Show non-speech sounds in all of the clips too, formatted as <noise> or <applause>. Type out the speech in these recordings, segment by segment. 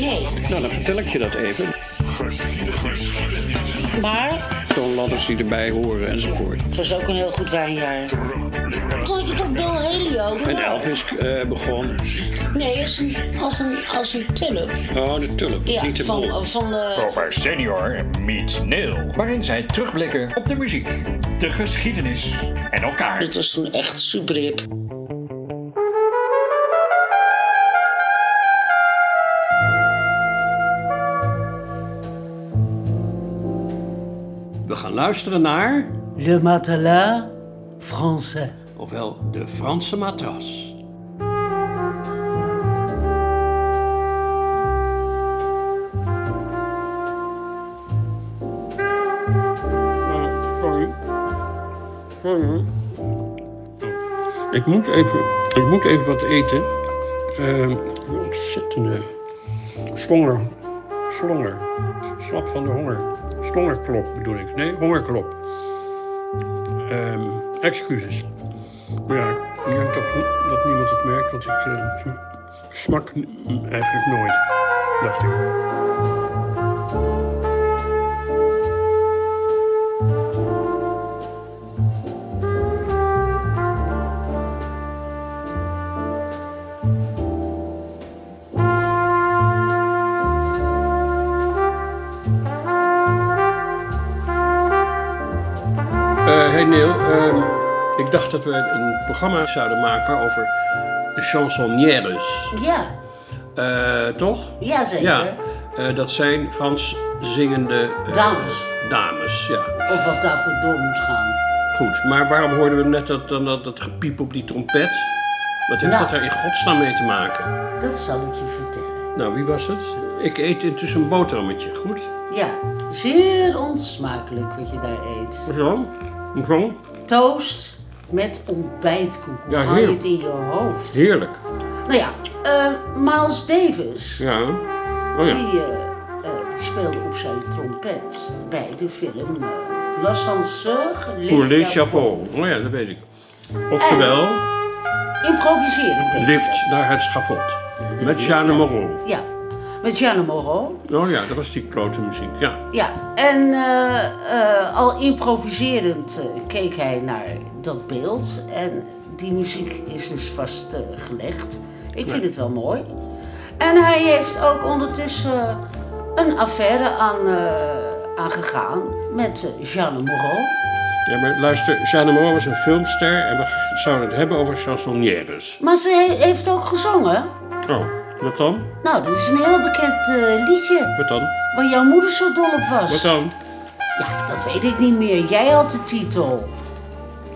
Nee. Nou, dan vertel ik je dat even. Maar Toonladders die erbij horen enzovoort. het was ook een heel goed wijnjaar. Tot je tot Bill Helio? En Elvis eh, begon. Nee, als een, als een, als een tulp. Oh, de tulp. Ja, niet de bol. van, van de... Over Senior meets Neil. Waarin zij terugblikken op de muziek, de geschiedenis en elkaar. Dit was toen echt super hip. Gaan luisteren naar. Le matelas français. Ofwel de Franse matras. Sorry. Sorry. Ik moet even, ik moet even wat eten. Ehm ontzettende slonger, slonger. Slap van de honger. Slongerklop bedoel ik. Nee, hongerklop. Ehm excuses. Maar ja, ik denk dat, dat niemand het merkt, want ik eh, smak eigenlijk nooit, dacht ik. Hey Neil, ehm, ik dacht dat we een programma zouden maken over chansonnières. Ja, Eh, toch? ja zeker. Ja, eh, dat zijn Frans zingende eh, Dames. dames, ja. Of wat daarvoor door moet gaan. Goed, maar waarom hoorden we net dat, dat, dat, dat gepiep op die trompet? Wat heeft Nou. dat er in godsnaam mee te maken? Dat zal ik je vertellen. Nou, wie was het? Ik eet intussen een boterhammetje, goed? Ja, zeer onsmakelijk wat je daar eet. Zo, Toast met ontbijtkoek. Ja, haal je het in je hoofd? Heerlijk. Nou ja, eh, Miles Davis, Ja. Oh ja. die, die speelde op zijn trompet bij de film eh, L'Ascenseur. Pour les chapeaux. Oh ja, dat weet ik. Oftewel, Improviseren lift naar het schavot. Met Jeanne Moreau. Ja, met Jeanne Moreau. Oh ja, dat was die klote muziek. Ja. Ja, en eh, eh, al improviserend eh, keek hij naar dat beeld. En die muziek is dus vastgelegd. Ik vind het wel mooi. En hij heeft ook ondertussen een affaire aan, eh, aangegaan met Jeanne Moreau. ja, maar luister, Jeanne Moreau was een filmster en we zouden het hebben over chansonnières. Maar ze he- heeft ook gezongen. Oh, wat dan? Nou, dat is een heel bekend eh, liedje Wat dan? waar jouw moeder zo dol op was. Wat dan? Ja, dat weet ik niet meer. Jij had de titel.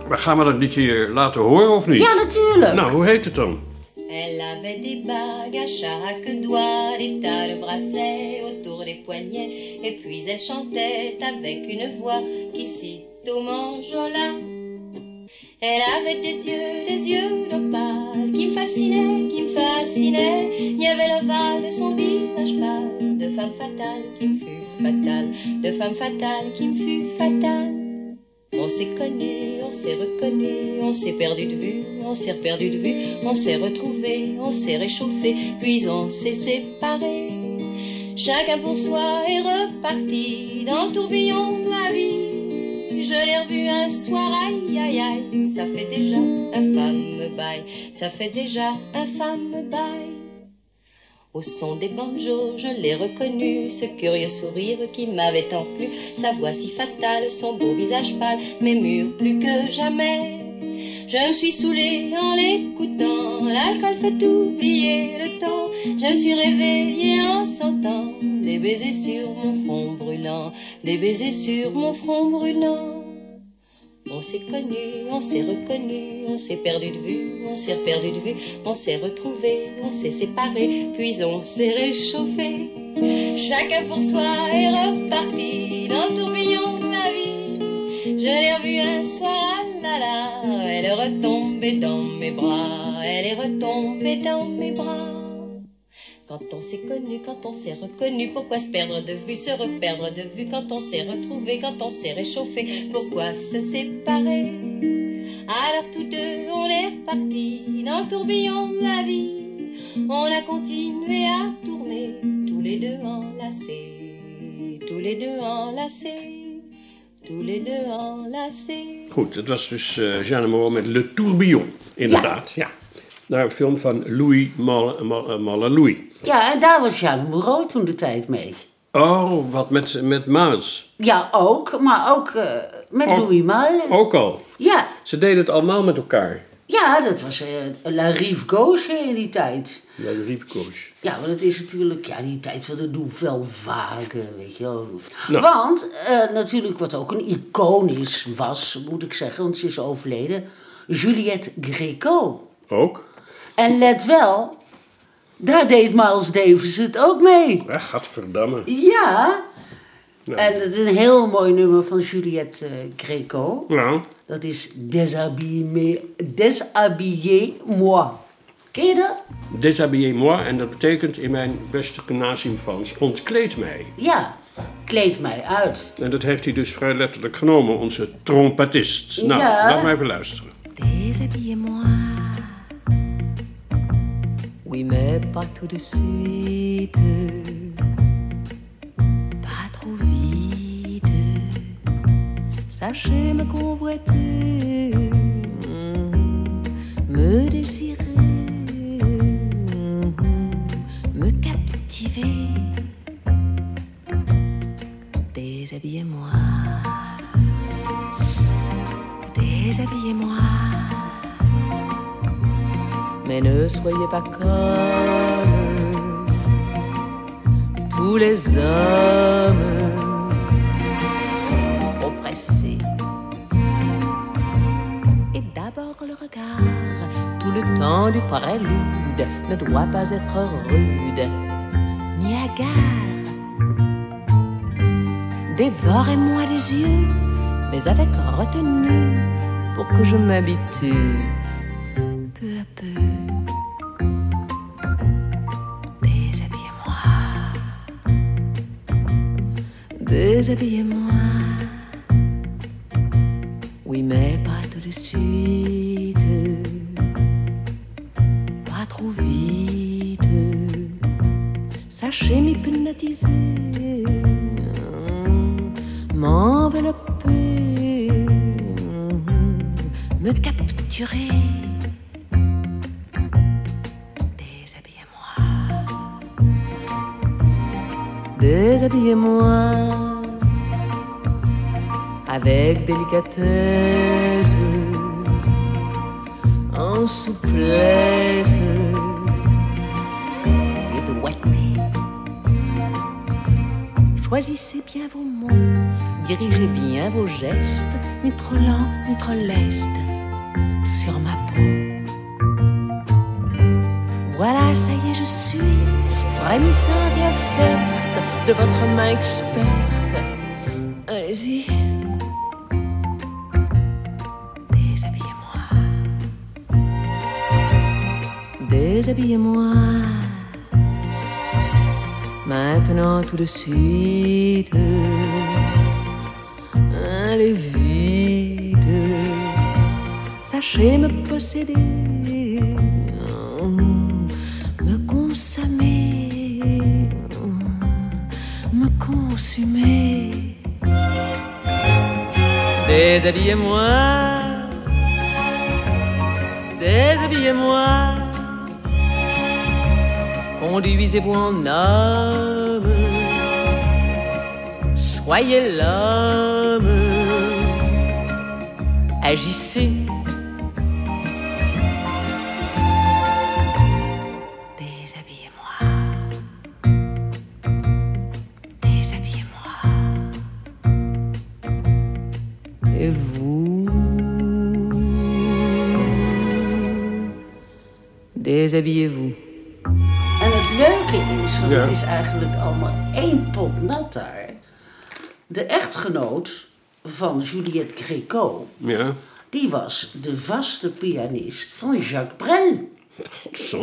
Maar gaan we dat liedje hier laten horen of niet? Ja, natuurlijk. Nou, hoe heet het dan? Elle avait des bagues à chaque doigt, des tas de bracelets autour des poignets, et puis elle chantait avec une voix qui cite au manjola. Elle avait des yeux, des yeux d'opale qui me fascinaient, qui me fascinaient. Il y avait l'ovale de son visage pâle, de femme fatale qui me fut fatale, de femme fatale qui me fut fatale. On s'est connu, on s'est reconnu, on s'est perdu de vue, on s'est perdu de vue, on s'est retrouvé, on s'est réchauffé, puis on s'est séparé. Chacun pour soi est reparti dans le tourbillon de la vie. Je l'ai revu un soir, aïe aïe aïe, ça fait déjà un fameux bail, ça fait déjà un fameux bail. Au son des banjos, je l'ai reconnu, ce curieux sourire qui m'avait tant plu, sa voix si fatale, son beau visage pâle, mais mûr plus que jamais. Je me suis saoulée en l'écoutant, l'alcool fait oublier le temps. Je me suis réveillée en sentant des baisers sur mon front brûlant, des baisers sur mon front brûlant. On s'est connu, on s'est reconnu, on s'est perdu de vue, on s'est perdu de vue, on s'est retrouvé, on s'est séparé, puis on s'est réchauffé. Chacun pour soi est reparti dans le tourbillon de la vie. Je l'ai revue un soir, ah là là, elle est retombée dans mes bras, elle est retombée dans mes bras. Quand on s'est connu, quand on s'est reconnu, pourquoi se perdre de vue, se reperdre de vue Quand on s'est retrouvé, quand on s'est réchauffé, pourquoi se séparer? Alors tous deux, on est repartis dans le tourbillon de la vie. On a continué à tourner, tous les deux enlacés, tous les deux enlacés, tous les deux enlacés. Goed, het was dus eh Jeanne Moreau met Le Tourbillon, inderdaad. Ja. Naar een film van Louis Malle, Louis. Ja, en daar was Jeanne Moreau toen de tijd mee. Oh, wat met, met Maas. Ja, ook, maar ook eh, met Ook. Louis Malle. Ook al. Ja, Ze deden het allemaal met elkaar. ja, dat was eh, La Rive Gauche in die tijd. Ja, de riefcoach. Ja, want het is natuurlijk ja, die tijd van de Nouvelle Vague, weet je wel. Nou. Want eh, natuurlijk wat ook een icoon is, was, moet ik zeggen, want ze is overleden, Juliette Gréco. Ook? En let wel, daar deed Miles Davis het ook mee. Ja, gadverdamme. Ja, Nou, en het is een heel mooi nummer van Juliette eh, Gréco. nou, Dat is Déshabillez-moi. Ken je dat? déshabillez-moi. En dat betekent in mijn beste Nasim-Frans, ontkleed mij. Ja, kleed mij uit. En dat heeft hij dus vrij letterlijk genomen, onze trompetist. Nou, Ja. laat maar even luisteren. Déshabillez-moi. Oui, mais pas tout de suite. Pas trop vite. Sachez me convoiter. Me désirer. Me captiver. Déshabillez-moi. Déshabillez-moi. Mais ne soyez pas comme tous les hommes trop pressés. Et d'abord le regard, tout le temps du prélude, ne doit pas être rude ni hagard. Dévorez-moi les yeux, mais avec retenue, pour que je m'habitue Déshabillez-moi. Oui, en souplesse et doigté. Choisissez bien vos mots, dirigez bien vos gestes, ni trop lent, ni trop leste, sur ma peau. Voilà, ça y est, je suis frémissante et offerte de votre main experte. Allez-y. Déshabillez-moi. Maintenant, tout de suite. Allez vite. Sachez me posséder. Me consommer. Me consumer. Déshabillez-moi. Déshabillez-moi. Conduisez-vous en homme. Soyez l'homme. Agissez. Déshabillez-moi. Déshabillez-moi. Et vous? Déshabillez-vous. Is, eigenlijk allemaal één pot nat daar. De echtgenoot van Juliette Gréco, Ja, die was de vaste pianist van Jacques Brel. dit-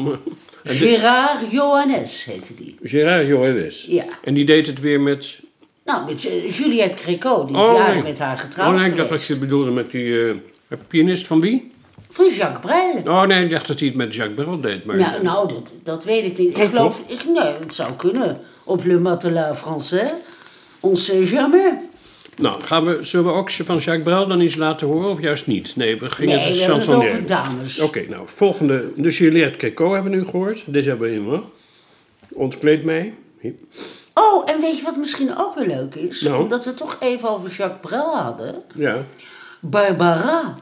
Gérard Johannes heette die. Gérard Johannes. Ja. En die deed het weer met... Nou, met eh, Juliette Gréco, die is Oh, jaren nee. met haar getrouwd Oh nee, ik dacht dat je bedoelde met die eh, pianist van wie? Van Jacques Brel. Oh nee, ik dacht dat hij het met Jacques Brel deed. Maar Nou, nou dat, dat weet ik niet. Ik geloof, ik, nee, het zou kunnen. Op Le Matelas Français. On sait jamais. Nou, gaan we, zullen we ook van Jacques Brel dan iets laten horen of juist niet? Nee, we gingen Nee, het we hebben het over dames. Oké, nou, volgende. De Juliette Keco hebben we nu gehoord. Deze hebben we helemaal. Ontkleed mij. Hier. Oh, en weet je wat misschien ook wel leuk is? Nou? Omdat we het toch even over Jacques Brel hadden. Ja. Barbara.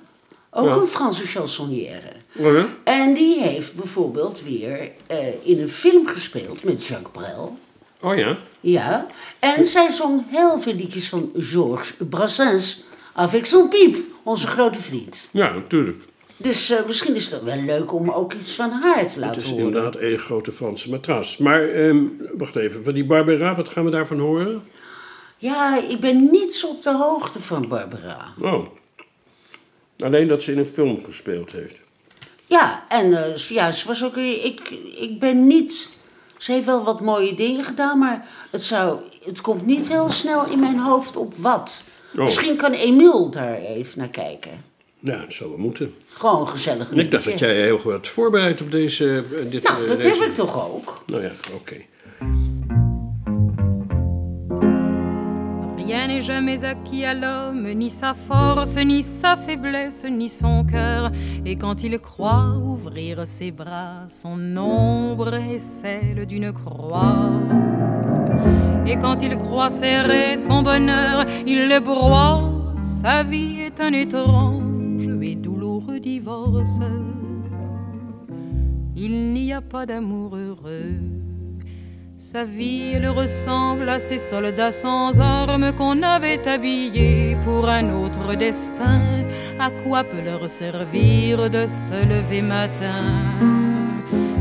Ook Ja. een Franse chansonnière. Oh, ja? En die heeft bijvoorbeeld weer eh, in een film gespeeld met Jacques Brel. Oh ja. Ja. En zij zong heel veel liedjes van Georges Brassens. Avec son piep, onze grote vriend. Ja, natuurlijk. Dus eh, misschien is het wel leuk om ook iets van haar te Het laten is horen. inderdaad een grote Franse matras. Maar, ehm, wacht even. Van die Barbara, wat gaan we daarvan horen? Ja, ik ben niets op de hoogte van Barbara. Oh. Alleen dat ze in een film gespeeld heeft. Ja, en eh, ze- ja, ze was ook. Ik, ik ben niet. Ze heeft wel wat mooie dingen gedaan, maar het, zou, het komt niet heel snel in mijn hoofd op wat. Oh. Misschien kan Emiel daar even naar kijken. Ja, het zou wel moeten. Gewoon gezellig ik dacht dat jij heel goed had voorbereid op deze... eh, dit, Nou, eh, dat deze- heb ik toch ook. Nou ja, oké. Rien n'est jamais acquis à l'homme, ni sa force, ni sa faiblesse, ni son cœur. Et quand il croit ouvrir ses bras, son ombre est celle d'une croix. Et quand il croit serrer son bonheur, il le broie. Sa vie est un étrange et douloureux divorce. Il n'y a pas d'amour heureux. Sa vie, elle ressemble à ces soldats sans armes qu'on avait habillés pour un autre destin. À quoi peut leur servir de se lever matin?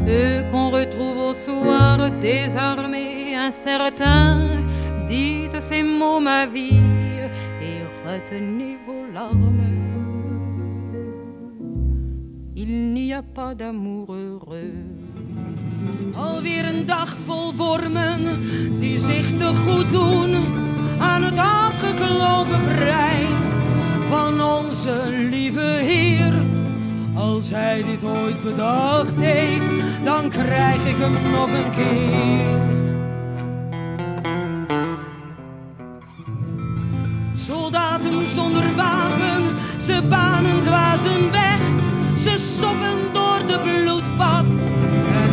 Eux qu'on retrouve au soir désarmés, incertains. Dites ces mots, ma vie, et retenez vos larmes. Il n'y a pas d'amour heureux. Alweer een dag vol wormen die zich te goed doen aan het afgekloven brein van onze lieve Heer. Als hij dit ooit bedacht heeft, dan krijg ik hem nog een keer. Soldaten zonder wapen, ze banen dwazen weg. Ze soppen door de bloedpap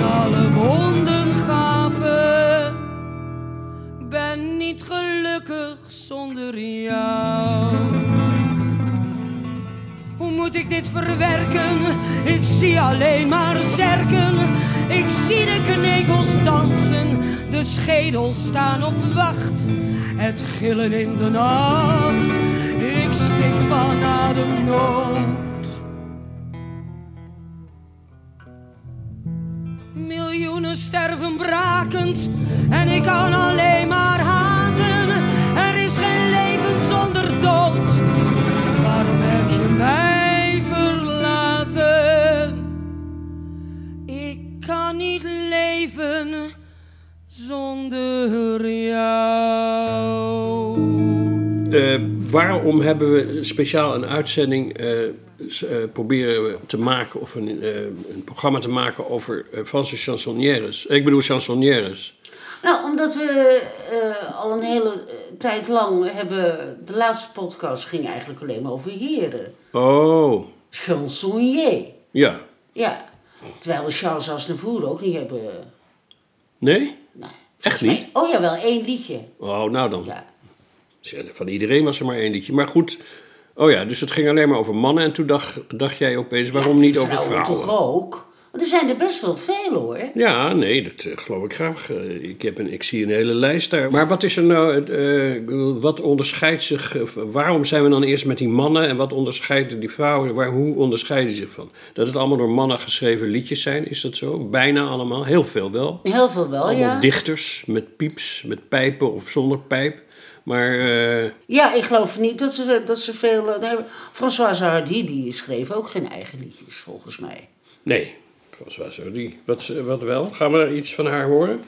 alle wonden gapen. Ben niet gelukkig zonder jou. Hoe moet ik dit verwerken? Ik zie alleen maar zerken. Ik zie de knekels dansen, de schedels staan op wacht. Het gillen in de nacht, ik stik van ademnood. Sterven brakend en ik kan alleen maar haten. Er is geen leven zonder dood. Waarom heb je mij verlaten? Ik kan niet leven zonder jou. Eh, waarom hebben we speciaal een uitzending eh, proberen we te maken of een, eh, een programma te maken over eh, Franse chansonnières? Ik bedoel chansonnières. Nou, omdat we eh, al een hele eh, tijd lang hebben. De laatste podcast ging eigenlijk alleen maar over heren. Oh, Chansonnier. ja. Ja. Terwijl we Charles Aznavour ook niet hebben. Nee? Nee. Echt niet? Oh ja, wel één liedje. Oh, nou dan. Ja. Van iedereen was er maar één liedje. Maar goed, oh ja, dus het ging alleen maar over mannen. En toen dacht, dacht jij opeens, waarom niet over vrouwen? toch ook? Want er zijn er best wel veel hoor. Ja, nee, dat eh, geloof ik graag. Eh, ik, heb een, ik zie een hele lijst daar. Maar wat is er nou, eh, wat onderscheidt zich, waarom zijn we dan eerst met die mannen en wat onderscheidt die vrouwen, waar, hoe onderscheiden die zich van? Dat het allemaal door mannen geschreven liedjes zijn, is dat zo? Bijna allemaal, heel veel wel. Heel veel wel, Allemaal ja. dichters met pieps, met pijpen of zonder pijp. Maar eh, Ja, ik geloof niet dat ze, dat ze veel... eh, nee, Françoise Hardy, die schreef ook geen eigen liedjes, volgens mij. nee, François Hardy. Wat, wat wel? Gaan we er iets van haar horen?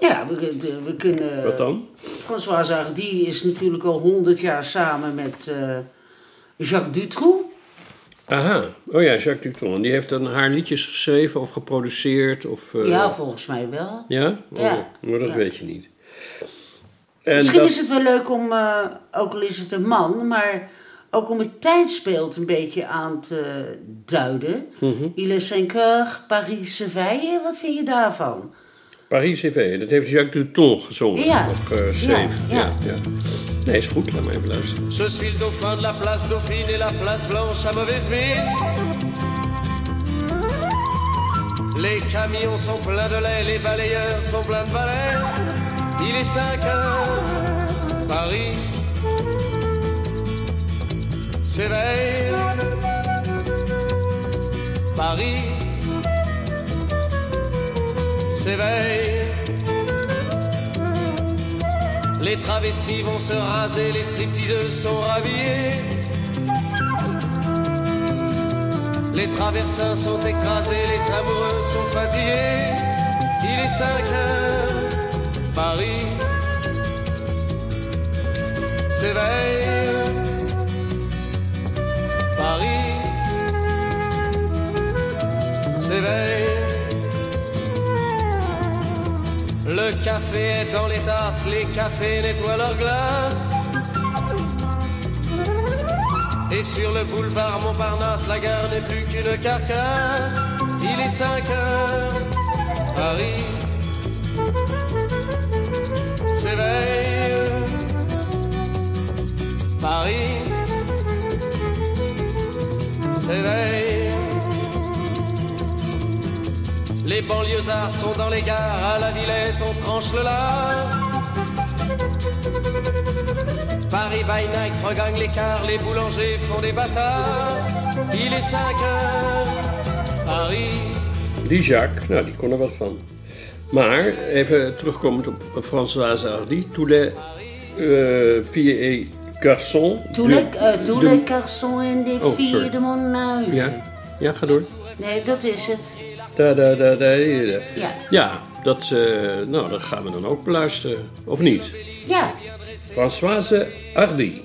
Ja, we, kunnen... Wat dan? Françoise Hardy is natuurlijk al honderd jaar samen met eh, Jacques Dutroux. Aha, oh ja, Jacques Dutton. En die heeft dan haar liedjes geschreven of geproduceerd? Of, Ja, volgens mij wel. Ja? Oh, Ja. Maar dat Ja. weet je niet. En Misschien dat- is het wel leuk om, eh, ook al is het een man, maar ook om het tijdsbeeld een beetje aan te duiden. Mhm. Il est 5 heures, Paris se veille. Wat vind je daarvan? Paris CV, dat heeft Jacques Dutton gezongen. Ja. Of geschreven. Ja, Ja, ja. ja. Nee, is goed. Laat maar even luisteren. Je suis le dauphin de la place Dauphine et la place Blanche à mauvaise mine. Les camions sont pleins de lait, les balayeurs sont pleins de balais. Il est 5 heures, Paris s'éveille. Paris s'éveille. Les travestis vont se raser, les stripteaseuses sont rhabillées. Les traversins sont écrasés, les amoureux sont fatigués. Il est 5 heures, Paris s'éveille. Paris s'éveille. Le café est dans les tasses, les cafés nettoient leurs glaces. Et sur le boulevard Montparnasse, la gare n'est plus qu'une carcasse. Il est 5 heures, Paris Paris s'éveille. Les banlieusards sont dans les gares, à la Villette on tranche le lard. Paris by night regagne l'écart, les boulangers font des bâtards. Il est 5 heures, Paris Die Jacques, nou, die kon er wat. Maar, even terugkomend op Françoise Hardy. Tous les euh, filles et garçons... Tous de- les, tous de- les garçons en Oh, filles sorry. de mon âge. Ja, ja, ga door. Nee, dat is het. Da, da, da, da, da, da. Ja. Ja, dat, eh, nou, dat gaan we dan ook beluisteren. Of niet? Ja. Françoise Hardy.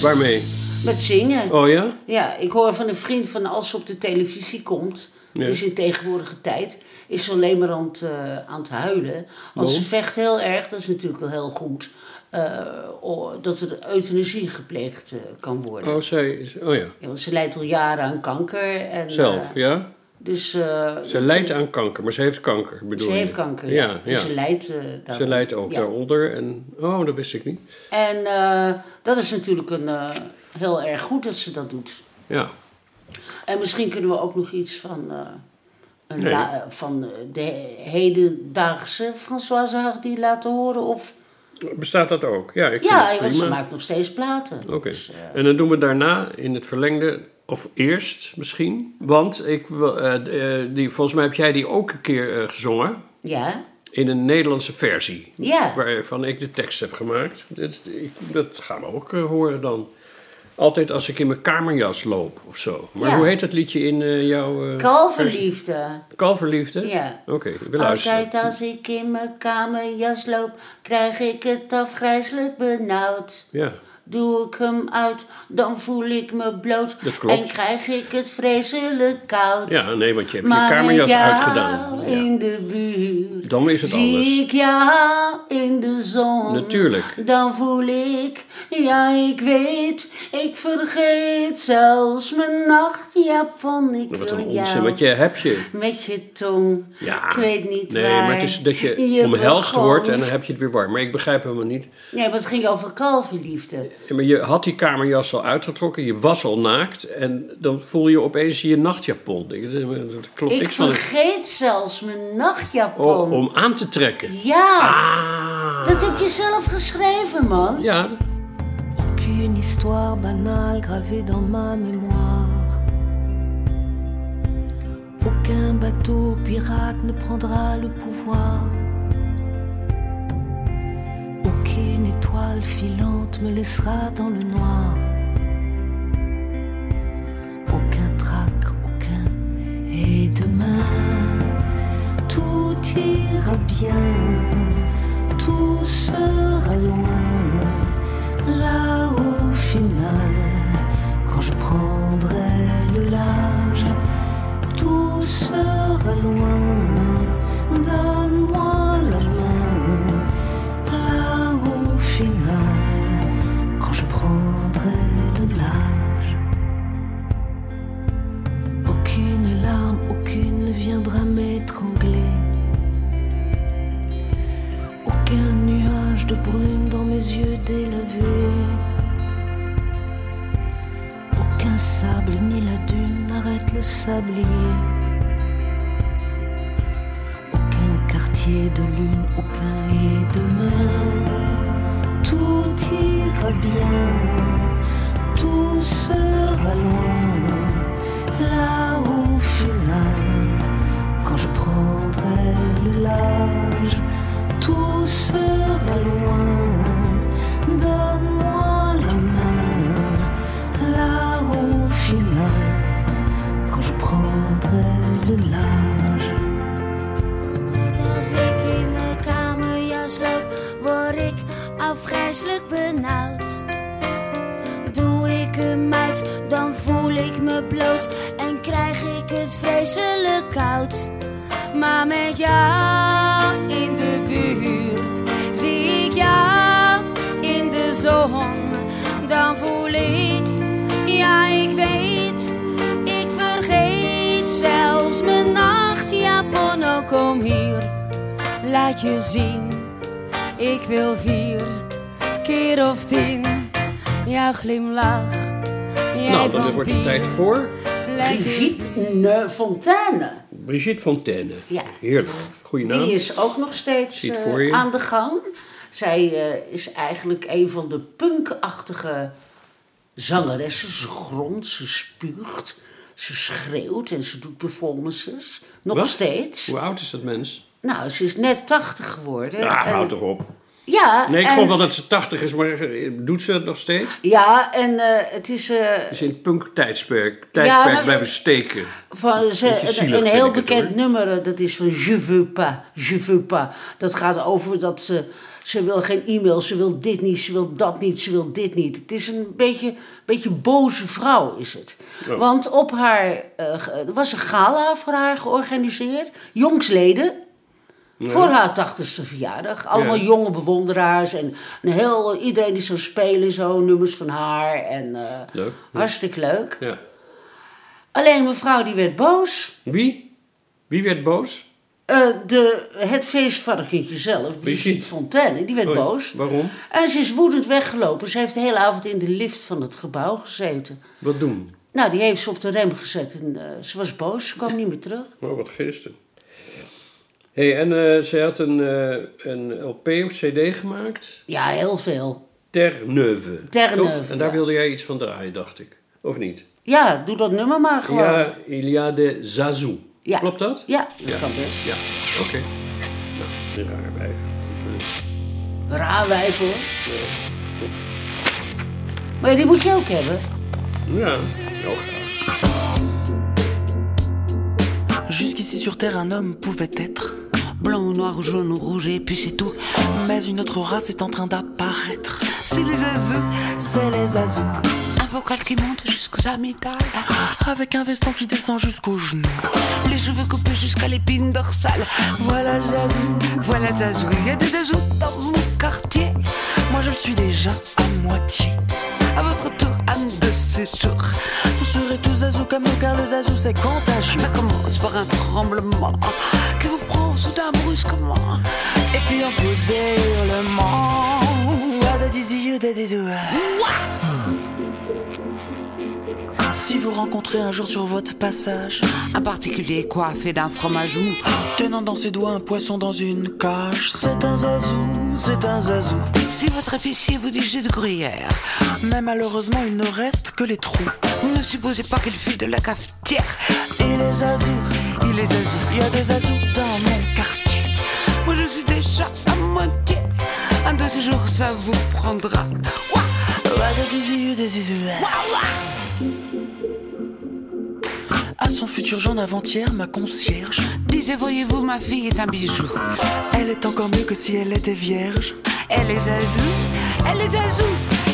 Waarmee? Met zingen. Oh ja? Ja, ik hoor van een vriend van als ze op de televisie komt, Ja. dus in tegenwoordige tijd, is ze alleen maar aan het, eh, aan het huilen. Want ze Waarom? vecht heel erg, dat is natuurlijk wel heel goed, eh, dat er euthanasie gepleegd eh, kan worden. Oh, zij is... Oh ja. Ja, want ze lijdt al jaren aan kanker. En, Zelf, ja? Dus, eh, Ze lijdt aan kanker, maar ze heeft kanker, bedoel Ze je? heeft kanker, ja. Ja, Dus ja. ze lijdt daar- Ze lijdt ook ja. daaronder. En, oh, dat wist ik niet. En eh, dat is natuurlijk een, heel erg goed dat ze dat doet. Ja. En misschien kunnen we ook nog iets van, een Nee. la- van de hedendaagse Françoise Hardy laten horen. Of, Bestaat dat ook? Ja, ik ja, want ze maakt nog steeds platen. Oké. Dus, En dan doen we daarna in het verlengde, of eerst misschien. Want ik, wil, eh, eh, die, volgens mij heb jij die ook een keer eh, gezongen. ja, In een Nederlandse versie. Ja. Waarvan ik de tekst heb gemaakt. Dat, ik, dat gaan we ook horen dan. Altijd als ik in mijn kamerjas loop of zo. Maar Ja. hoe heet dat liedje in jouw... eh, versie? kalverliefde. Kalverliefde? Ja. Oké, we luisteren. Altijd als ik in mijn kamerjas loop, krijg ik het afgrijzelijk benauwd. Ja. Doe ik hem uit, dan voel ik me bloot. Dat klopt. En krijg ik het vreselijk koud. ja, nee, want je hebt je kamerjas uitgedaan. Ja. in de buurt Dan is het zie anders. ik jou in de zon. Natuurlijk. Dan voel ik, ja ik weet, ik vergeet zelfs mijn nachtjapon. Ik Wat wil een onzin, want je hebt je. met je tong. Ja. Ik weet niet Nee, waar. maar het is dat je, omhelst begon. wordt en dan heb je het weer warm. Maar ik begrijp helemaal niet. Nee, maar het ging over kalverliefde. Maar je had die kamerjas al uitgetrokken, je was al naakt en dan voel je opeens je nachtjapon. Ik- Dat klopt Ik niks van. vergeet zelfs mijn nachtjapon. Oh, om aan te trekken. Ja, Ah. dat heb je zelf geschreven, man. Ja, Aucune histoire banale gravée dans ma mémoire. Aucun bateau pirate ne prendra le pouvoir. Aucune étoile filante me laissera dans le noir. Aucun trac, aucun. Et demain, tout ira bien. Tout sera loin. Là au final, quand je prendrai le large, tout sera loin. Aucun quartier de lune, aucun et demain. Tout ira bien, tout sera loin. Là au final, quand je prendrai le large, tout sera loin. Als ik in mijn kamerjas loop, word ik afgrijselijk benauwd. Doe ik hem uit, dan voel ik me bloot en krijg ik het vreselijk koud. Maar met jou kom hier, laat je zien, ik wil vier keer of tien. Jouw glimlach, jij nou, dan wordt het tijd voor Brigitte Ne Fontaine. Brigitte Fontaine. Ja. Heerlijk. Goeie naam. Die is ook nog steeds eh, aan de gang. Zij eh, is eigenlijk een van de punkachtige zangeressen. Ze grond, ze spuugt, ze schreeuwt en ze doet performances. Nog Wat? steeds. Hoe oud is dat mens? Nou, ze is net 80 geworden. Ja, En- houd toch op. Ja, Nee, ik en, vond wel dat ze 80 is, maar eh, doet ze dat nog steeds? Ja, en eh, het is eh, Is in het punk-tijdperk tijdperk maar- blijven steken. van ze, een, heel het, bekend nummer, dat is van Je veux pas, je veux pas. Dat gaat over dat ze, ze wil geen e-mail, ze wil dit niet, ze wil dat niet, ze wil dit niet. Het is een beetje, beetje boze vrouw, is het. Oh. Want op haar, eh, er was een gala voor haar georganiseerd, jongsleden. Voor haar tachtigste verjaardag. Allemaal Ja. jonge bewonderaars. En een heel, iedereen die zou spelen, zo, nummers van haar. En eh, Leuk. hartstikke leuk. Ja. Alleen mevrouw die werd boos. Wie? Wie werd boos? Eh, de, het feestvarkentje zelf, Brigitte Fontaine, die werd boos. Waarom? En ze is woedend weggelopen. Ze heeft de hele avond in de lift van het gebouw gezeten. Wat doen? Nou, die heeft ze op de rem gezet en eh, ze was boos. Ze kwam <laughs> niet meer terug. Oh, wat geestig. hey, en eh, zij had een, een LP of CD gemaakt. Ja, heel veel. Ter Neuve. Ter Toch? Neuve, En daar ja. wilde jij iets van draaien, dacht ik. Of niet? Ja, doe dat nummer maar gewoon. Ja, Il y a de Zazou. Ja. Klopt dat? Ja, dat kan best. Ja, oké. Nou, een raar wijf. Raar wijf hoor. Maar die moet je ook hebben. Ja, heel graag. Jusqu'ici sur Terre, un homme pouvait être Blanc, noir, jaune, rouge et puis c'est tout. Mais une autre race est en train d'apparaître. C'est les azous. C'est les azous. Vocal qui monte jusqu'aux amygdales. Avec un veston qui descend jusqu'aux genoux. Les cheveux coupés jusqu'à l'épine dorsale. Voilà le zazou. Voilà Zazou. Il y a des azous dans mon quartier. Moi je le suis déjà à moitié. À votre tour, un de ces jours. Vous serez tous zazou comme nous car le zazou c'est contagieux. Ça commence par un tremblement qui vous prend soudain brusquement. Et puis on pousse des hurlements. Ah, Si vous rencontrez un jour sur votre passage Un particulier coiffé d'un fromage mou. Tenant dans ses doigts un poisson dans une cage C'est un zazou, c'est un zazou Si votre épicier vous dit j'ai de gruyère, Mais malheureusement il ne reste que les trous ne supposez pas qu'il file de la cafetière. Et les zazous, Il est azou. il y a des zazous dans mon quartier Moi je suis déjà à moitié. Un de ces jours ça vous prendra. Ouah dou. À son futur genre d'avant-hier, ma concierge Disait voyez-vous ma fille est un bijou. Elle est encore mieux que si elle était vierge Elle est azou, elle est azou.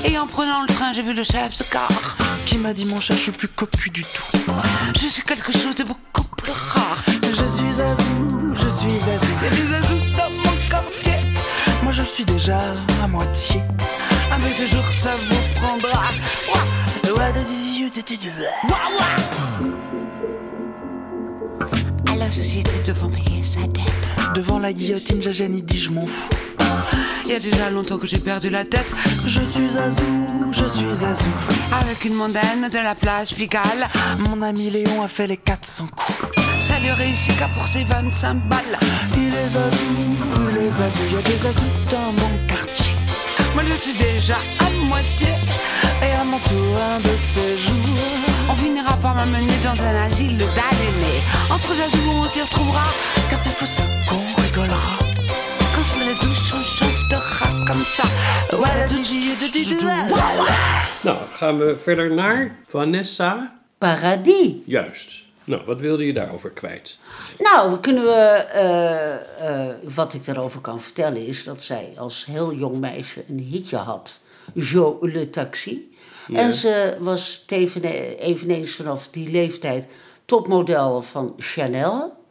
Et en prenant le train j'ai vu le chef de car. Qui m'a dit mon chat, je suis plus cocu du tout Je suis quelque chose de beaucoup plus rare. Je suis zazou, je suis zazou Il y a des azous dans mon quartier. Moi je suis déjà à moitié Un de ces jours ça vous prendra. Ouah Ouais, da la société devant payer sa dette. Devant la guillotine, Jajani dit je m'en fous Il y a déjà longtemps que j'ai perdu la tête. Je suis zazou, je suis zazou Avec une mondaine de la place Pigalle. Mon ami Léon a fait les 400 coups Ça lui réussit qu'à pour ses 25 balles. Il est zazou, il est zazou Il y a des zazous dans mon quartier Moi je suis déjà à moitié. Et à mon tour, un de ces jours On finira par m'amener dans un asile Entre on s'y retrouvera. Car c'est fou ce qu'on rigolera Quand sur la douche on chantera comme ça. Voilà tout Nou, gaan we verder naar Vanessa. Paradis. Juist. Nou, wat wilde je daarover kwijt? Nou, we kunnen we, eh, eh, wat ik daarover kan vertellen is dat zij als heel jong meisje een hitje had. Jo le Taxi. Ja. En ze was tevene- eveneens vanaf die leeftijd topmodel van Chanel.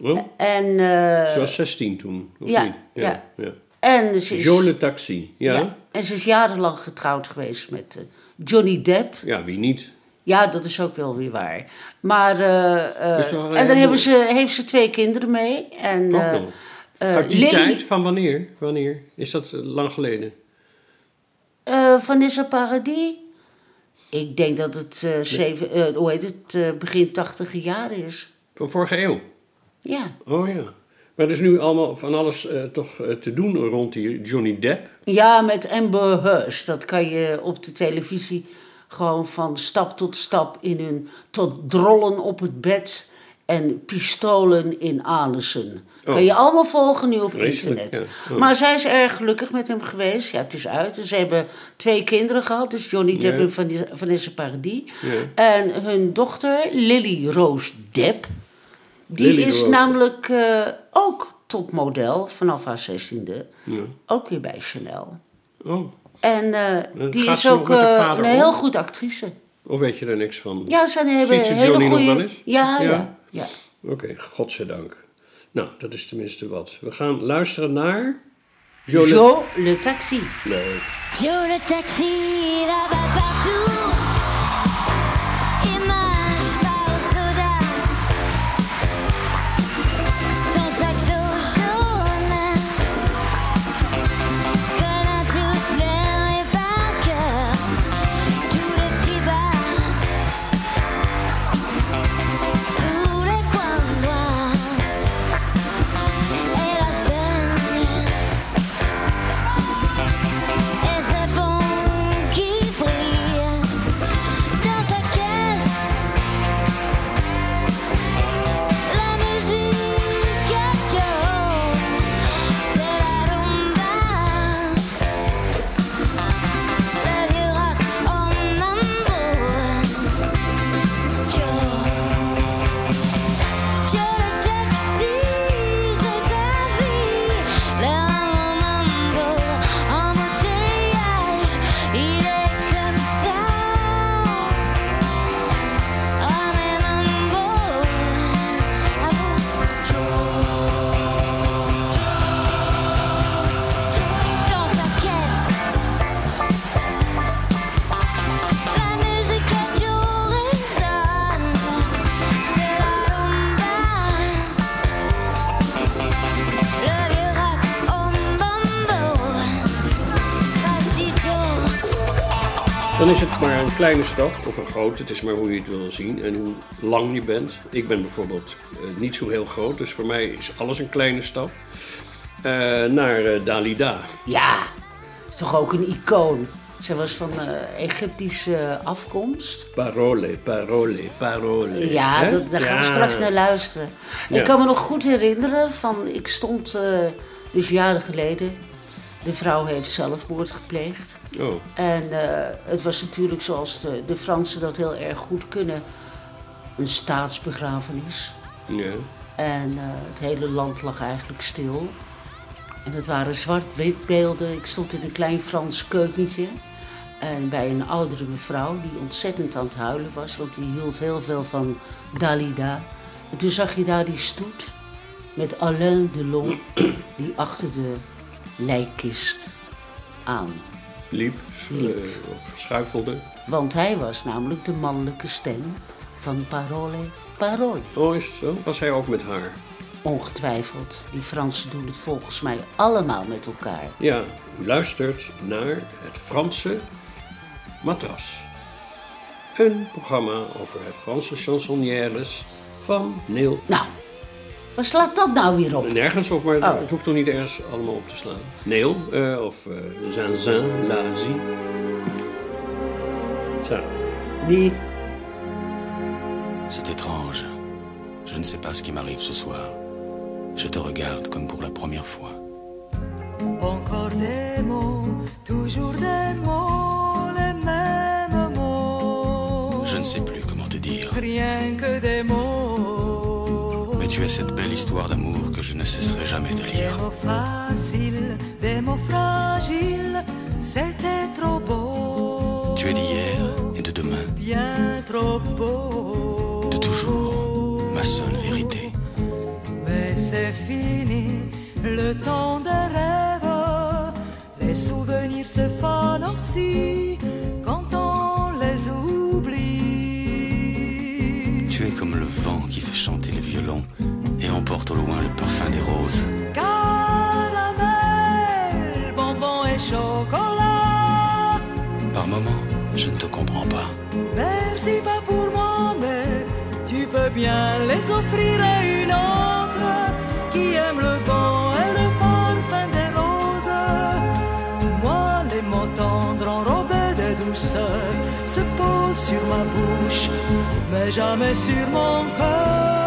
Oh, En, eh, ze was 16 toen, of ja, niet? ja. ja. en ze is, Jo le Taxi, ja? ja, ja? en ze is jarenlang getrouwd geweest met eh, Johnny Depp. wie niet? Ja, dat is ook wel weer waar. Maar, een en daar heleboel- hebben ze, heeft ze twee kinderen mee. En, Ook nog. Uit die Lily- tijd? Van wanneer? Wanneer? Is dat lang geleden? Vanessa Paradis? Ik denk dat het, eh, zeven, eh, hoe heet het, eh, begin tachtige jaren is. Van vorige eeuw? Ja. Oh ja. Maar er is nu allemaal van alles toch te doen rond die Johnny Depp. Ja, met Amber Heard. Dat kan je op de televisie gewoon van stap tot stap in hun... tot drollen op het bed en pistolen in anussen. Oh. Kan je allemaal volgen nu op Vreselijk, internet. ja. Oh. Maar zij is erg gelukkig met hem geweest. Ja, het is uit. Ze hebben twee kinderen gehad. Dus Johnny Depp en Van- Vanessa Paradis. Ja. En hun dochter, Lily Rose Depp... die Lily is Rose. namelijk eh, ook topmodel vanaf haar zestiende. Ja. Ook weer bij Chanel. Oh, En eh, En die is ook eh, een heel goed actrice. of weet je er niks van? Ja, ze hebben Ziet ze hele Johnny nog goede... wel eens? Ja, ja, Ja? ja. Oké, godzijdank. Nou, dat is tenminste wat. We gaan luisteren naar... Jo, le taxi. Leuk. Joe le taxi va va partout. Kleine stap, of een grote, het is maar hoe je het wil zien en hoe lang je bent. Ik ben bijvoorbeeld eh, niet zo heel groot, dus voor mij is alles een kleine stap. Eh, naar eh, Dalida. Ja, is toch ook een icoon. Ze was van Egyptische afkomst. Parole, parole, parole. Ja, dat, daar gaan we straks naar luisteren. Ja. Ik kan me nog goed herinneren van, ik stond dus jaren geleden. De vrouw heeft zelfmoord gepleegd. Oh, En eh, het was natuurlijk zoals de, de Fransen dat heel erg goed kunnen. Een staatsbegrafenis. ja. En eh, het hele land lag eigenlijk stil. En het waren zwart-wit beelden. Ik stond in een klein Frans keukentje. En bij een oudere mevrouw die ontzettend aan het huilen was. Want die hield heel veel van Dalida. En toen zag je daar die stoet met Alain Delon. Die achter de lijkkist aan. Liep, eh, of schuifelde. Want hij was namelijk de mannelijke stem van Parole, Parole. Oh, is het zo? Was hij ook met haar? Ongetwijfeld. Die Fransen doen het volgens mij allemaal met elkaar. Ja, u luistert naar het Franse Matras. Een programma over het Franse chansonnières van Neil. Nou, waar slaat dat nou weer op? Nergens op, maar Oh. het hoeft toch niet ergens allemaal op te slaan. Neil, of uh, Zinzin, Lazie. Zo. Nee. C'est étrange. Je ne sais pas ce qui m'arrive ce soir. Je te regarde comme pour la première fois. Encore des mots, toujours des mots, les mêmes mots. Je ne sais plus comment te dire. Rien que des mots. Tu es cette belle histoire d'amour que je ne cesserai jamais de Des lire. mots faciles, des mots fragiles, c'était trop beau. Tu es d'hier et de demain, Bien trop beau. de toujours, ma seule vérité. Mais c'est fini, le temps des rêves. Les souvenirs se fanent aussi fait chanter le violon et emporte au loin le parfum des roses. Caramel, bonbon et chocolat. Par moments, je ne te comprends pas. Merci pas pour moi, mais tu peux bien les offrir à une autre qui aime le vent et le parfum des roses. Moi, les mots tendres enrobés de douceur sur ma bouche, mais jamais sur mon cœur.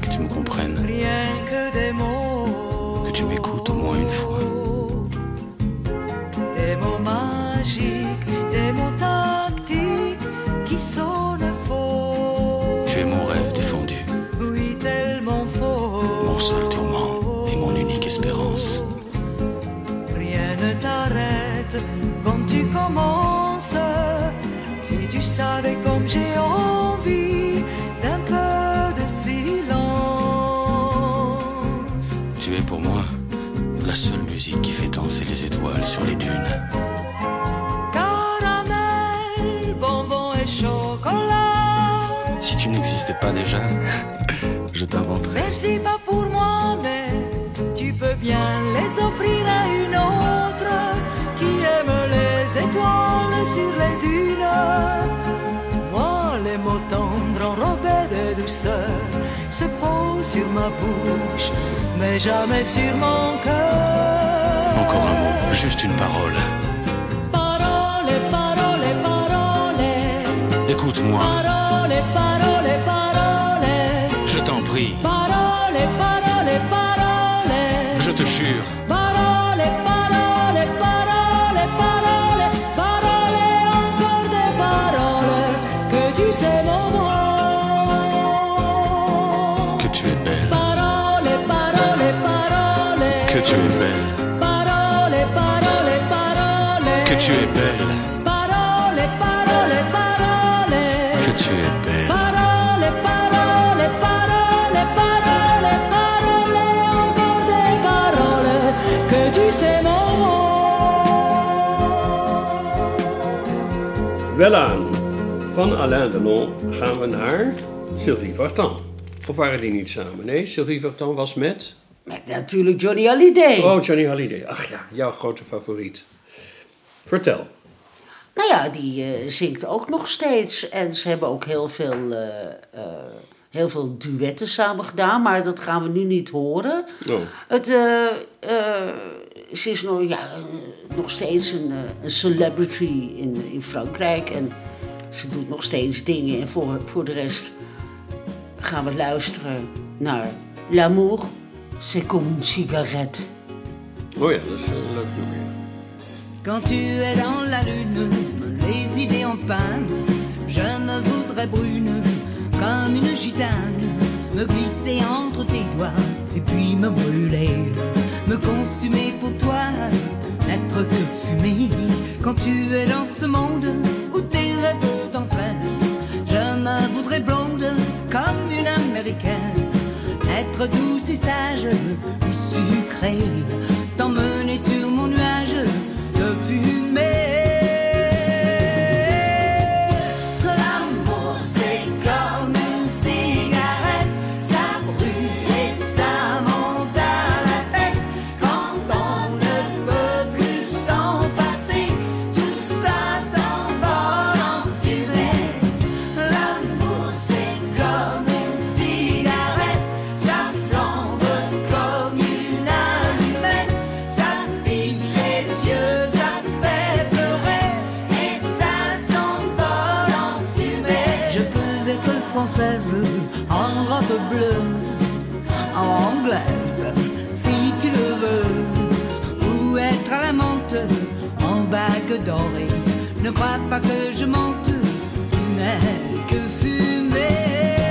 Que tu me comprennes, Rien que des mots, que tu m'écoutes au moins une fois. Sur les dunes. Caramel, bonbon et chocolat. Si tu n'existais pas déjà, <laughs> je t'inventerais. Merci pas pour moi, mais tu peux bien les offrir à une autre qui aime les étoiles sur les dunes. Moi, les mots tendres enrobés de douceur se posent sur ma bouche, mais jamais sur mon cœur. Encore un mot, juste une parole. Parole, parole, parole. Écoute-moi, Parole, parole, parole. je t'en prie, que tu es belle, Parole, parole, parole. que tu es belle. Parole, parole, parole, parole, parole, encore des paroles que tu sais Welaan. Van Alain Delon gaan we naar Sylvie Vartan. Of waren die niet samen? Nee, Sylvie Vartan was met... Met natuurlijk Johnny Hallyday. Oh, Johnny Hallyday. Ach ja, jouw grote favoriet. Vertel. Nou ja, die eh, zingt ook nog steeds. En ze hebben ook heel veel, eh, eh, heel veel duetten samen gedaan. Maar dat gaan we nu niet horen. Oh. Het, ze is nog, ja, nog steeds een, een celebrity in, in Frankrijk. En ze doet nog steeds dingen. En voor, voor de rest gaan we luisteren naar L'amour, c'est comme une cigarette. Oh ja, dat is een leuk nummer. Quand tu es dans la lune, les idées en panne, je me voudrais brune comme une gitane, me glisser entre tes doigts et puis me brûler, me consumer pour toi, n'être que fumée. Quand tu es dans ce monde où tes rêves t'entraînent, je me voudrais blonde comme une américaine, être douce et sage ou sucrée, t'emmener sur mon nuage dorée. Ne crois pas que je mente, tu n'es que fumée.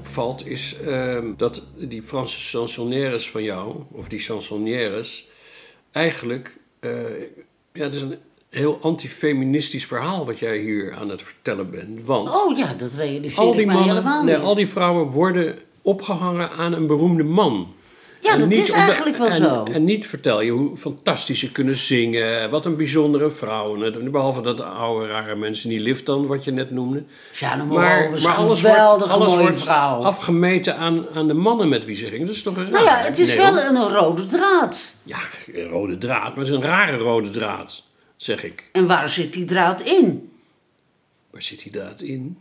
Opvalt is ehm, dat die Franse chansonnières van jou, of die chansonnières, eigenlijk, eh, ja, het is een heel antifeministisch verhaal wat jij hier aan het vertellen bent. Want Oh ja, dat realiseer al ik die mij mannen, helemaal nee, niet. al die vrouwen worden opgehangen aan een beroemde man. Ja, En dat is eigenlijk wel en, zo. En niet vertel je hoe fantastisch ze kunnen zingen. Wat een bijzondere vrouwen. Behalve dat de oude rare mensen die lift dan, wat je net noemde. Was een alles wordt, alles mooie wordt vrouw. afgemeten aan, aan de mannen met wie ze gingen. Dat is toch een Nou ja, het is wel een rode draad. Ja, een rode draad. Maar het is een rare rode draad, zeg ik. En waar zit die draad in? Waar zit die draad in?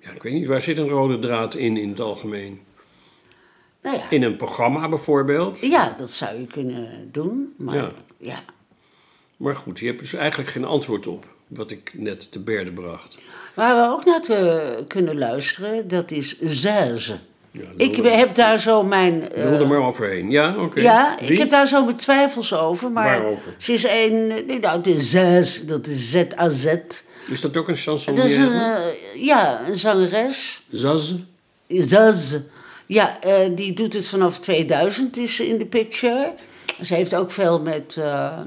Ja, ik weet niet. Waar zit een rode draad in, in het algemeen? Nou ja, In een programma bijvoorbeeld. ja dat zou je kunnen doen. Maar Ja. ja. Maar goed, je hebt dus eigenlijk geen antwoord op wat ik net te berde bracht. Waar we ook naar te kunnen luisteren, dat is Zeuze. ik lul er- heb daar zo mijn... eh, Wil er maar overheen. Ja, oké. Ja, Wie? ik heb daar zo mijn twijfels over. Maar Waarover? ze is een... nee, Nou, is Zez, dat is Z-A-Z. Is dat ook een Dat chansonnière? is een, eh, ja, een zangeres. Zaz? Zaz. Ja, eh, die doet het vanaf 2000, is in de picture. Ze heeft ook veel met, eh,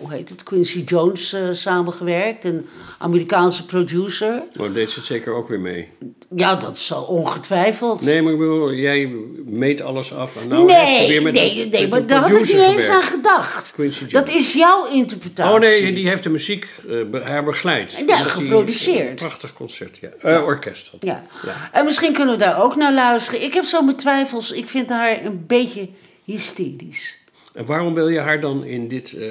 hoe heet het, Quincy Jones eh, samengewerkt. Een Amerikaanse producer. Oh, deed ze het zeker ook weer mee. Ja, dat zal ongetwijfeld. Nee, maar ik bedoel, jij meet alles af. En nou nee, weer met nee, nee, maar daar had ik niet eens aan gedacht. Quincy Jones. Dat is jouw interpretatie. Oh nee, die heeft de muziek eh, be- haar begeleid. Ja, geproduceerd. Prachtig concert, ja. Eh, orkest. Ja. Ja. En misschien kunnen we daar ook naar luisteren. Ik heb zo mijn twijfels. Ik vind haar een beetje hysterisch. En waarom wil je haar dan in dit eh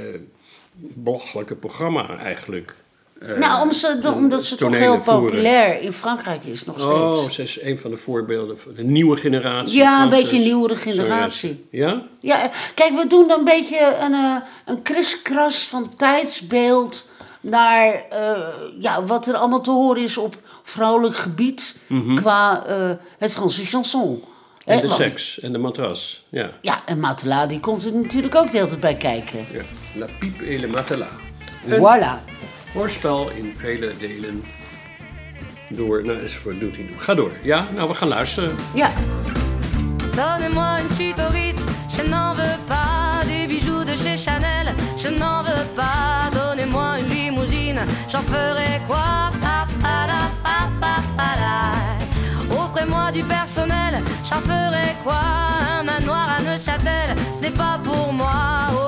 belachelijke programma eigenlijk? eh, nou, om ze, omdat ze toch heel voeren? populair in Frankrijk is, nog steeds. Oh, ze is een van de voorbeelden van de nieuwe generatie. Ja, een beetje een nieuwere generatie. Ja? Ja, eh, kijk, we doen dan een beetje een, een kriskras van tijdsbeeld naar ja, wat er allemaal te horen is op vrouwelijk gebied Mhm. qua het Franse chanson. En de want- seks en de matras. Ja. Ja, en Matela die komt er natuurlijk ook de hele tijd bij kijken. ja. La pipe et le matelas. Voilà. Hoorspel in vele delen. Door, nou enzovoort doet hij. Ga door. Ja, nou we gaan luisteren. Ja. Donnez-moi une suite au Ritz, je n'en veux pas des bijoux de chez Chanel, je n'en veux pas. Donnez-moi une limousine, j'en ferai quoi Pa, pa, la, pa, pa, pa, la. Offrez-moi du personnel, j'en ferai quoi Un manoir à Neuchâtel, ce n'est pas pour moi.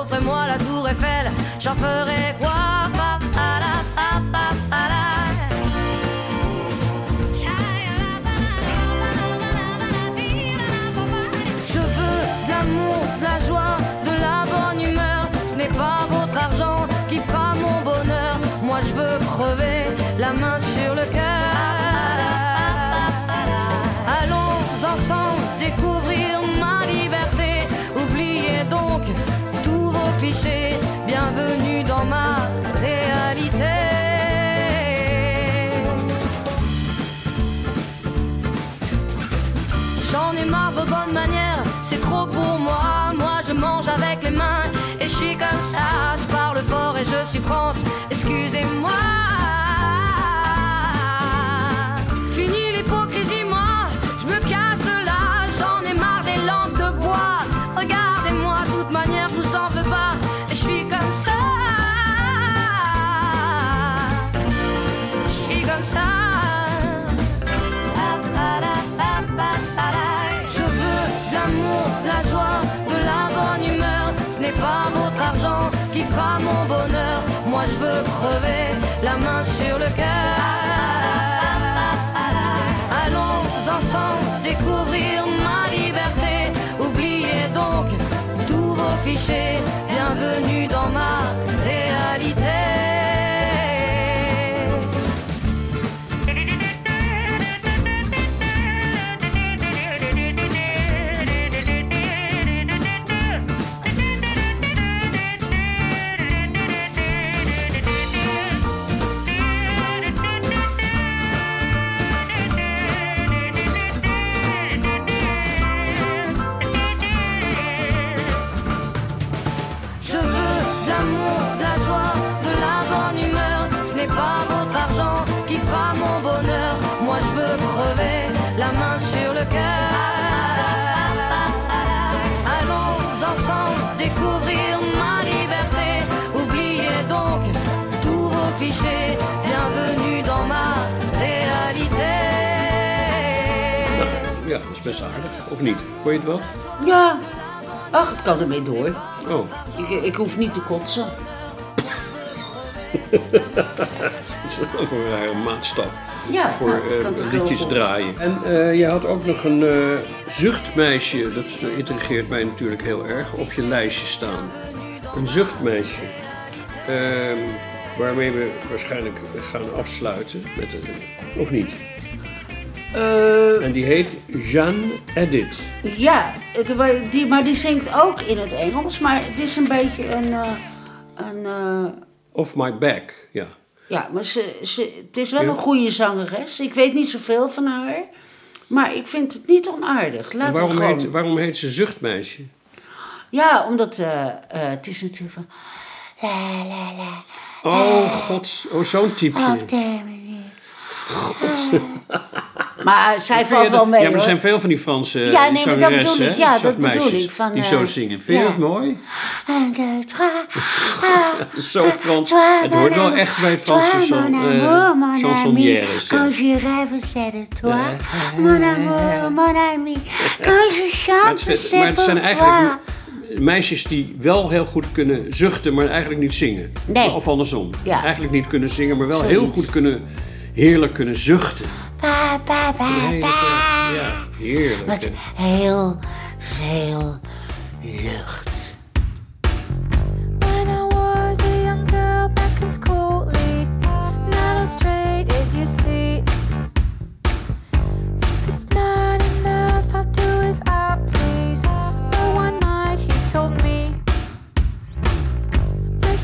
Offrez-moi la tour Eiffel, j'en ferai quoi? Je veux de l'amour, de la joie, de la bonne humeur. Ce n'est pas votre argent qui fera mon bonheur. Moi je veux crever la main sur le cœur. Bienvenue dans ma réalité. J'en ai marre de vos bonnes manières, c'est trop pour moi. Moi je mange avec les mains et je suis comme ça. Je parle fort et je suis France, excusez-moi. Pas votre argent qui fera mon bonheur. Moi je veux crever la main sur le cœur. Allons ensemble découvrir ma liberté. Oubliez donc tous vos clichés. Bienvenue clichés. Bienvenue dans ma réalité. Ja, dat is best aardig. Of niet? Vond je het wel? Ja, ach, het kan ermee door. Oh. Ik, ik hoef niet te kotsen. <laughs> Dat is wel voor een rare maatstaf. Ja, voor nou, eh, liedjes draaien. En eh je had ook nog een eh, zuchtmeisje, dat eh, intrigeert mij natuurlijk heel erg, op je lijstje staan. Een zuchtmeisje. Waarmee we waarschijnlijk gaan afsluiten. Met een, of niet? Eh, En die heet Jeanne Edith. ja, die, maar die zingt ook in het Engels. Maar het is een beetje een... eh, een eh, Off My Back, ja. ja, maar ze, ze, het is wel een goede zangeres. Ik weet niet zoveel van haar. Maar ik vind het niet onaardig. We waarom, gewoon... heet, waarom heet ze Zuchtmeisje? Ja, omdat het is natuurlijk van... La, la, la. Oh, god. Oh, zo'n. Op de manier. Maar zij Vind je valt wel mee Ja, maar er hoor. zijn veel van die Franse Ja, nee, maar dat bedoel ik. Ja, dat bedoel ik, van, die eh, zo zingen. Vind je ja. dat mooi? Un, deux, trois. Zo Frans. Het hoort wel echt bij Franse eh, chansonnières. Quand je rêve, c'est de toi. Mon amour, mon ami. <laughs> Quand je chante, het, is- c'est pour zijn toi. Meisjes die wel heel goed kunnen zuchten, maar eigenlijk niet zingen. Nee. Of andersom. Ja. Eigenlijk niet kunnen zingen, maar wel heel goed kunnen, heerlijk kunnen zuchten. Pa, Een hele- pa. Ja, heerlijk. Met heel veel lucht.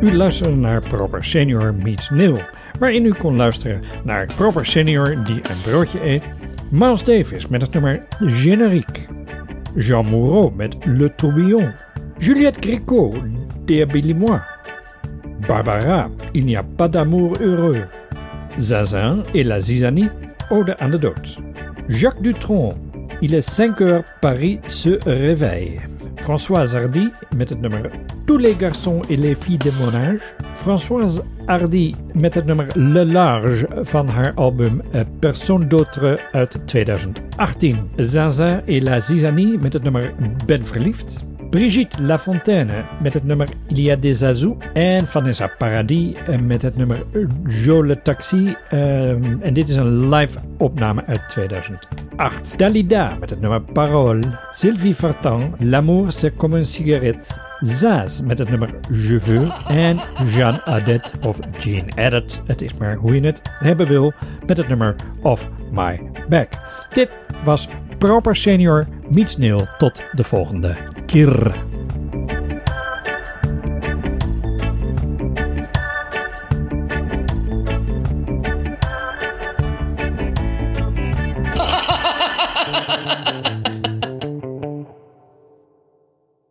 U luisterde naar Proper Senior Meets Nil, waarin u kon luisteren naar Proper Senior die een broodje eet, Miles Davis met het nummer Générique, Jean Moreau met Le Tourbillon, Juliette Gréco, Débile-moi, Barbara, Il n'y a pas d'amour heureux, Zazin et la Zizanie, Ode aan de dood, Jacques Dutronc, Il est 5 heures, Paris se réveille. Françoise Hardy met het nummer Tous les garçons et les filles de mon âge. Françoise Hardy met het nummer Le Large van haar album Personne d'autre uit 2018. Zaza et la Zizanie met het nummer Ben verliefd. Brigitte Lafontaine met het nummer Il y a des azous. En Vanessa Paradis met het nummer Jo le Taxi. Ehm, en dit is een live opname uit 2008. Dalida met het nummer Parole. Sylvie Vartan, L'amour c'est comme une cigarette. Zaz met het nummer Je veux. En Jean Adet of Jean Adet, het is maar hoe je het hebben wil, met het nummer Off My Back. Dit was Proper Senior meets Neil. Tot de volgende Shakir.